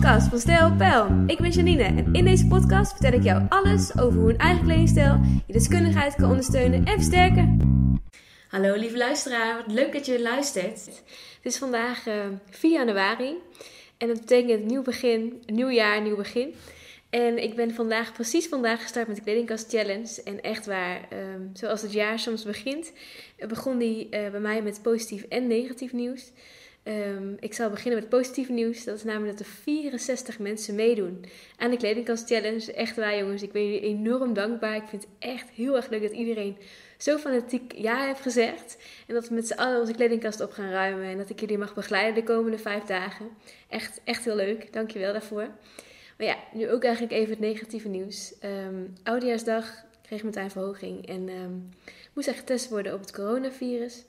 podcast van Stijl Pijl. Ik ben Janine en in deze podcast vertel ik jou alles over hoe een eigen kledingstijl je deskundigheid kan ondersteunen en versterken. Hallo lieve luisteraar, wat leuk dat je luistert. Het is vandaag uh, 4 januari en dat betekent nieuw begin, nieuw jaar, nieuw begin. En ik ben vandaag, precies vandaag gestart met de Kledingkast Challenge. En echt waar, um, zoals het jaar soms begint, begon die uh, bij mij met positief en negatief nieuws. Um, ik zal beginnen met positief nieuws. Dat is namelijk dat er 64 mensen meedoen aan de Kledingkast Challenge. Echt waar jongens, ik ben jullie enorm dankbaar. Ik vind het echt heel erg leuk dat iedereen zo fanatiek ja heeft gezegd. En dat we met z'n allen onze kledingkast op gaan ruimen. En dat ik jullie mag begeleiden de komende vijf dagen. Echt, echt heel leuk. Dankjewel daarvoor. Maar ja, nu ook eigenlijk even het negatieve nieuws. Um, Oudejaarsdag kreeg meteen verhoging en um, moest echt getest worden op het coronavirus.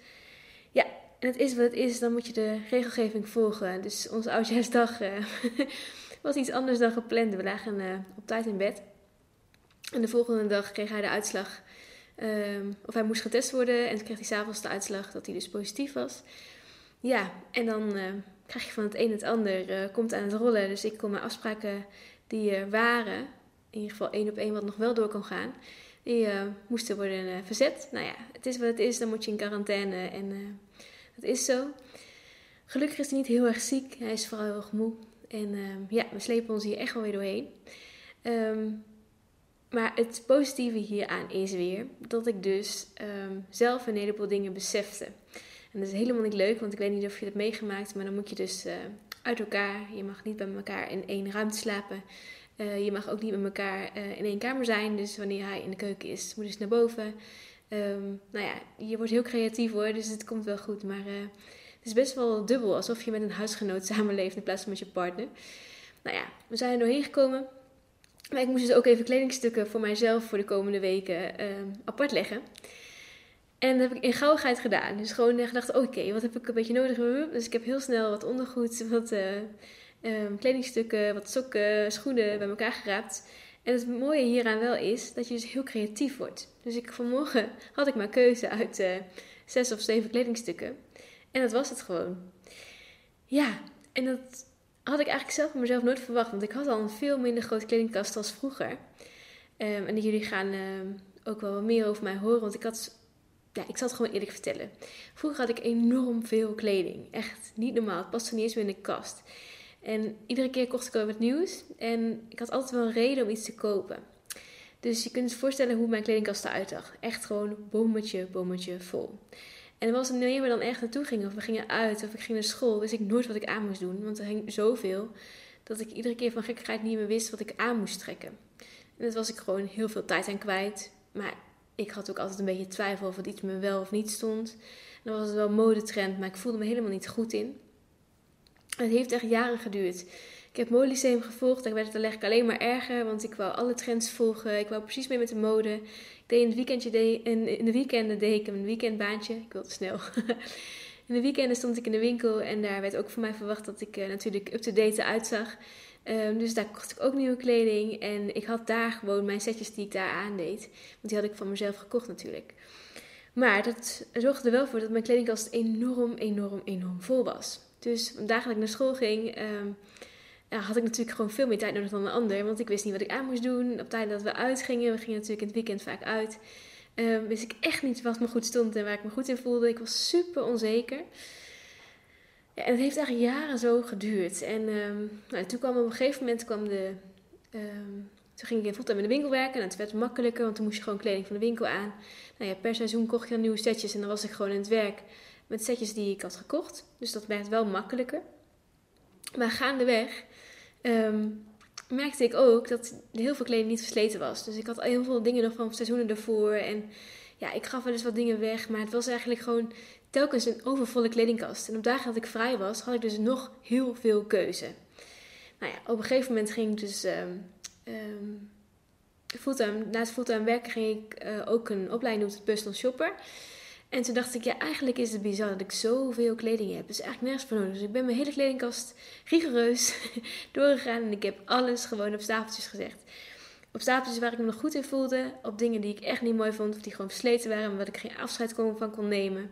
Ja, en het is wat het is, dan moet je de regelgeving volgen. Dus onze Oudejaarsdag uh, was iets anders dan gepland. We lagen uh, op tijd in bed. En de volgende dag kreeg hij de uitslag. Um, of hij moest getest worden. En toen kreeg hij s'avonds de uitslag dat hij dus positief was. Ja, en dan uh, krijg je van het een het ander. Komt aan het rollen. Dus ik kon mijn afspraken die er waren. In ieder geval één op één wat nog wel door kon gaan. Die moesten worden verzet. Nou ja, het is wat het is. Dan moet je in quarantaine. En dat is zo. Gelukkig is hij niet heel erg ziek. Hij is vooral heel erg moe. En ja, we slepen ons hier echt wel weer doorheen. Um, maar het positieve hieraan is weer dat ik dus um, zelf een heleboel dingen besefte. En dat is helemaal niet leuk, want ik weet niet of je dat meegemaakt, maar dan moet je dus uh, uit elkaar. Je mag niet bij elkaar in één ruimte slapen. Uh, je mag ook niet met elkaar uh, in één kamer zijn. Dus wanneer hij in de keuken is, moet je dus naar boven. Um, nou ja, je wordt heel creatief hoor, dus het komt wel goed. Maar het is best wel dubbel, alsof je met een huisgenoot samenleeft in plaats van met je partner. Nou ja, we zijn er doorheen gekomen. Maar ik moest dus ook even kledingstukken voor mijzelf voor de komende weken uh, apart leggen. En dat heb ik in gauwigheid gedaan. Dus gewoon gedacht, oké, wat heb ik een beetje nodig? Dus ik heb heel snel wat ondergoed, wat uh, um, kledingstukken, wat sokken, schoenen bij elkaar geraapt. En het mooie hieraan wel is dat je dus heel creatief wordt. Dus ik, vanmorgen had ik maar keuze uit uh, zes of zeven kledingstukken. En dat was het gewoon. Ja, en dat had ik eigenlijk zelf van mezelf nooit verwacht. Want ik had al een veel minder grote kledingkast als vroeger. Um, en jullie gaan uh, ook wel wat meer over mij horen. Want ik had. Ja, ik zal het gewoon eerlijk vertellen. Vroeger had ik enorm veel kleding. Echt niet normaal. Het paste niet eens meer in de kast. En iedere keer kocht ik wel wat nieuws. En ik had altijd wel een reden om iets te kopen. Dus je kunt je voorstellen hoe mijn kledingkast eruit zag. Echt gewoon bommetje, bommetje vol. En was het wanneer we dan echt naartoe gingen, of we gingen uit, of ik ging naar school, wist ik nooit wat ik aan moest doen. Want er hing zoveel dat ik iedere keer van gekkigheid niet meer wist wat ik aan moest trekken. En dat was ik gewoon heel veel tijd aan kwijt. Maar ik had ook altijd een beetje twijfel of het iets me wel of niet stond. En dan was het wel modetrend, maar ik voelde me helemaal niet goed in. Het heeft echt jaren geduurd. Ik heb Molyceum gevolgd en werd het eigenlijk alleen maar erger, want ik wou alle trends volgen. Ik wou precies mee met de mode. Ik deed in het weekendje, deed, in, de weekenden deed ik een weekendbaantje. Ik wilde snel. in de weekenden stond ik in de winkel en daar werd ook van mij verwacht dat ik uh, natuurlijk up-to-date uitzag. Um, dus daar kocht ik ook nieuwe kleding en ik had daar gewoon mijn setjes die ik daar aandeed. Want die had ik van mezelf gekocht natuurlijk. Maar dat zorgde er wel voor dat mijn kledingkast enorm, enorm, enorm vol was. Dus dat ik naar school ging, ja, had ik natuurlijk gewoon veel meer tijd nodig dan een ander. Want ik wist niet wat ik aan moest doen. Op tijd dat we uitgingen, we gingen natuurlijk in het weekend vaak uit. Um, wist ik echt niet wat me goed stond en waar ik me goed in voelde. Ik was super onzeker. Ja, en het heeft eigenlijk jaren zo geduurd. En um, nou, toen kwam op een gegeven moment kwam de. Toen ging ik in fulltime in de winkel werken. En het werd makkelijker, want toen moest je gewoon kleding van de winkel aan. Nou ja, per seizoen kocht je dan nieuwe setjes. En dan was ik gewoon in het werk met setjes die ik had gekocht. Dus dat werd wel makkelijker. Maar gaandeweg um, merkte ik ook dat heel veel kleding niet versleten was. Dus ik had heel veel dingen nog van seizoenen ervoor. En ja, ik gaf wel eens wat dingen weg. Maar het was eigenlijk gewoon telkens een overvolle kledingkast. En op dagen dat ik vrij was, had ik dus nog heel veel keuze. Nou ja, op een gegeven moment ging ik dus... Um, um, fulltime, naast fulltime werken ging ik uh, ook een opleiding doen tot personal shopper. En toen dacht ik, ja, eigenlijk is het bizar dat ik zoveel kleding heb. Dus eigenlijk nergens voor nodig. Dus ik ben mijn hele kledingkast rigoureus doorgegaan. En ik heb alles gewoon op stapeltjes gezegd. Op stapeltjes waar ik me nog goed in voelde. Op dingen die ik echt niet mooi vond. Of die gewoon versleten waren. Maar waar ik geen afscheid van kon nemen.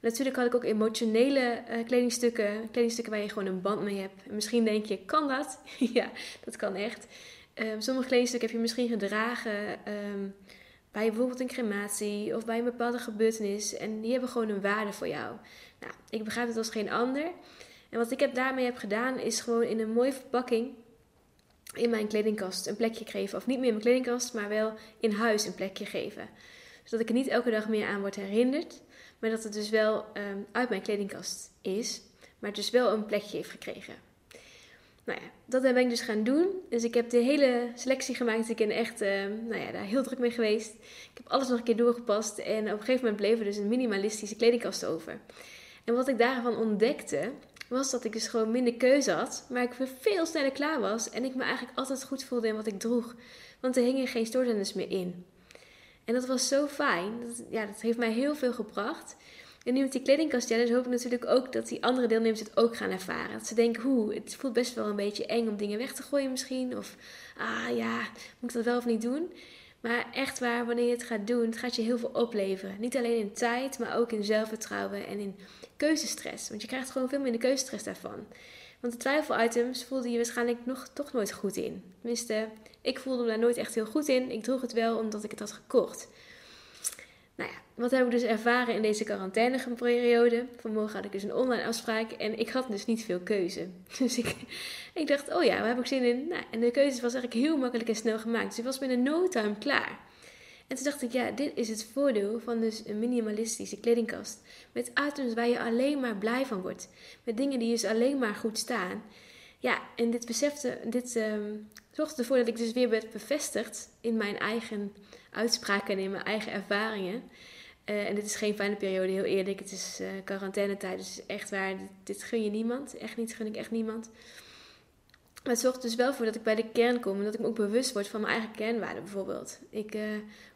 natuurlijk had ik ook emotionele uh, kledingstukken. Kledingstukken waar je gewoon een band mee hebt. En misschien denk je, kan dat? ja, dat kan echt. Um, sommige kledingstukken heb je misschien gedragen um, bij bijvoorbeeld een crematie of bij een bepaalde gebeurtenis. En die hebben gewoon een waarde voor jou. Nou, ik begrijp het als geen ander. En wat ik heb daarmee heb gedaan, is gewoon in een mooie verpakking in mijn kledingkast een plekje geven. Of niet meer in mijn kledingkast, maar wel in huis een plekje geven. Zodat ik er niet elke dag meer aan word herinnerd. Maar dat het dus wel um, uit mijn kledingkast is. Maar het dus wel een plekje heeft gekregen. Nou ja, dat ben ik dus gaan doen. Dus ik heb de hele selectie gemaakt. Ik ben echt uh, nou ja, daar heel druk mee geweest. Ik heb alles nog een keer doorgepast. En op een gegeven moment bleef er dus een minimalistische kledingkast over. En wat ik daarvan ontdekte, was dat ik dus gewoon minder keuze had. Maar ik veel sneller klaar was. En ik me eigenlijk altijd goed voelde in wat ik droeg. Want er hingen geen stoorzenders meer in. En dat was zo fijn. Dat, ja, dat heeft mij heel veel gebracht. En nu met die kledingkast challenge hoop ik natuurlijk ook dat die andere deelnemers het ook gaan ervaren. Dat ze denken, hoe, het voelt best wel een beetje eng om dingen weg te gooien misschien. Of, ah ja, moet ik dat wel of niet doen? Maar echt waar, wanneer je het gaat doen, het gaat je heel veel opleveren. Niet alleen in tijd, maar ook in zelfvertrouwen en in keuzestress. Want je krijgt gewoon veel minder keuzestress daarvan. Want de twijfel-items voelde je waarschijnlijk nog toch nooit goed in. Tenminste, ik voelde me daar nooit echt heel goed in. Ik droeg het wel omdat ik het had gekocht. Wat heb ik dus ervaren in deze quarantaineperiode? Vanmorgen had ik dus een online afspraak en ik had dus niet veel keuze. Dus ik, ik dacht, oh ja, waar heb ik zin in? Nou, en de keuze was eigenlijk heel makkelijk en snel gemaakt. Dus ik was binnen no time klaar. En toen dacht ik, ja, dit is het voordeel van dus een minimalistische kledingkast. Met items waar je alleen maar blij van wordt. Met dingen die dus alleen maar goed staan. Ja, en dit besefte, dit um, zorgde ervoor dat ik dus weer werd bevestigd in mijn eigen uitspraken en in mijn eigen ervaringen. Uh, en dit is geen fijne periode, heel eerlijk. Het is uh, quarantainetijd, dus echt waar. Dit, gun je niemand. Echt niet, gun ik echt niemand. Maar het zorgt dus wel voor dat ik bij de kern kom en dat ik me ook bewust word van mijn eigen kernwaarden bijvoorbeeld. Ik uh,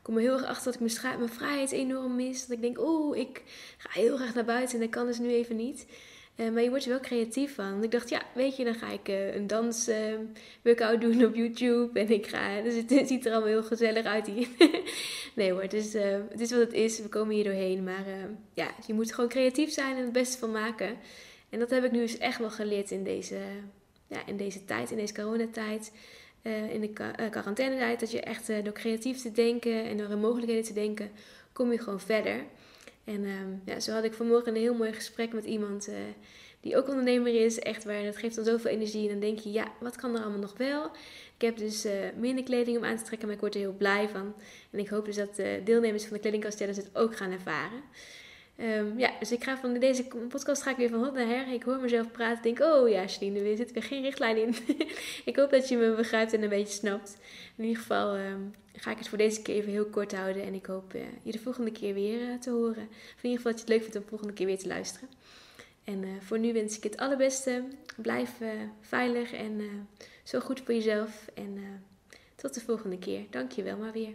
kom er heel erg achter dat ik mijn, mijn vrijheid enorm mis. Dat ik denk, oh, ik ga heel graag naar buiten en dat kan dus nu even niet. Uh, maar je wordt er wel creatief van. Want ik dacht, ja, weet je, dan ga ik uh, een dans uh, workout doen op YouTube. En ik ga, dus het, ziet er allemaal heel gezellig uit hier. nee hoor, dus, het is wat het is. We komen hier doorheen. Maar ja, je moet gewoon creatief zijn en het beste van maken. En dat heb ik nu dus echt wel geleerd in deze, ja, in deze tijd, in deze coronatijd. in de quarantainetijd. Dat je echt door creatief te denken en door mogelijkheden te denken, kom je gewoon verder. En um, ja, zo had ik vanmorgen een heel mooi gesprek met iemand uh, die ook ondernemer is. Echt waar, dat geeft dan zoveel energie. En dan denk je, ja, wat kan er allemaal nog wel? Ik heb dus uh, minder kleding om aan te trekken, maar ik word er heel blij van. En ik hoop dus dat de deelnemers van de kledingkastellen het ook gaan ervaren. Um, ja, dus ik ga van deze podcast ga ik weer van hot naar her. Ik hoor mezelf praten. Denk, oh ja, Celine, er zit weer geen richtlijn in. ik hoop dat je me begrijpt en een beetje snapt. In ieder geval um, ga ik het voor deze keer even heel kort houden. En ik hoop uh, je de volgende keer weer uh, te horen. Of in ieder geval dat je het leuk vindt om de volgende keer weer te luisteren. En uh, voor nu wens ik het allerbeste. Blijf veilig en zo goed voor jezelf. En tot de volgende keer. Dank je wel maar weer.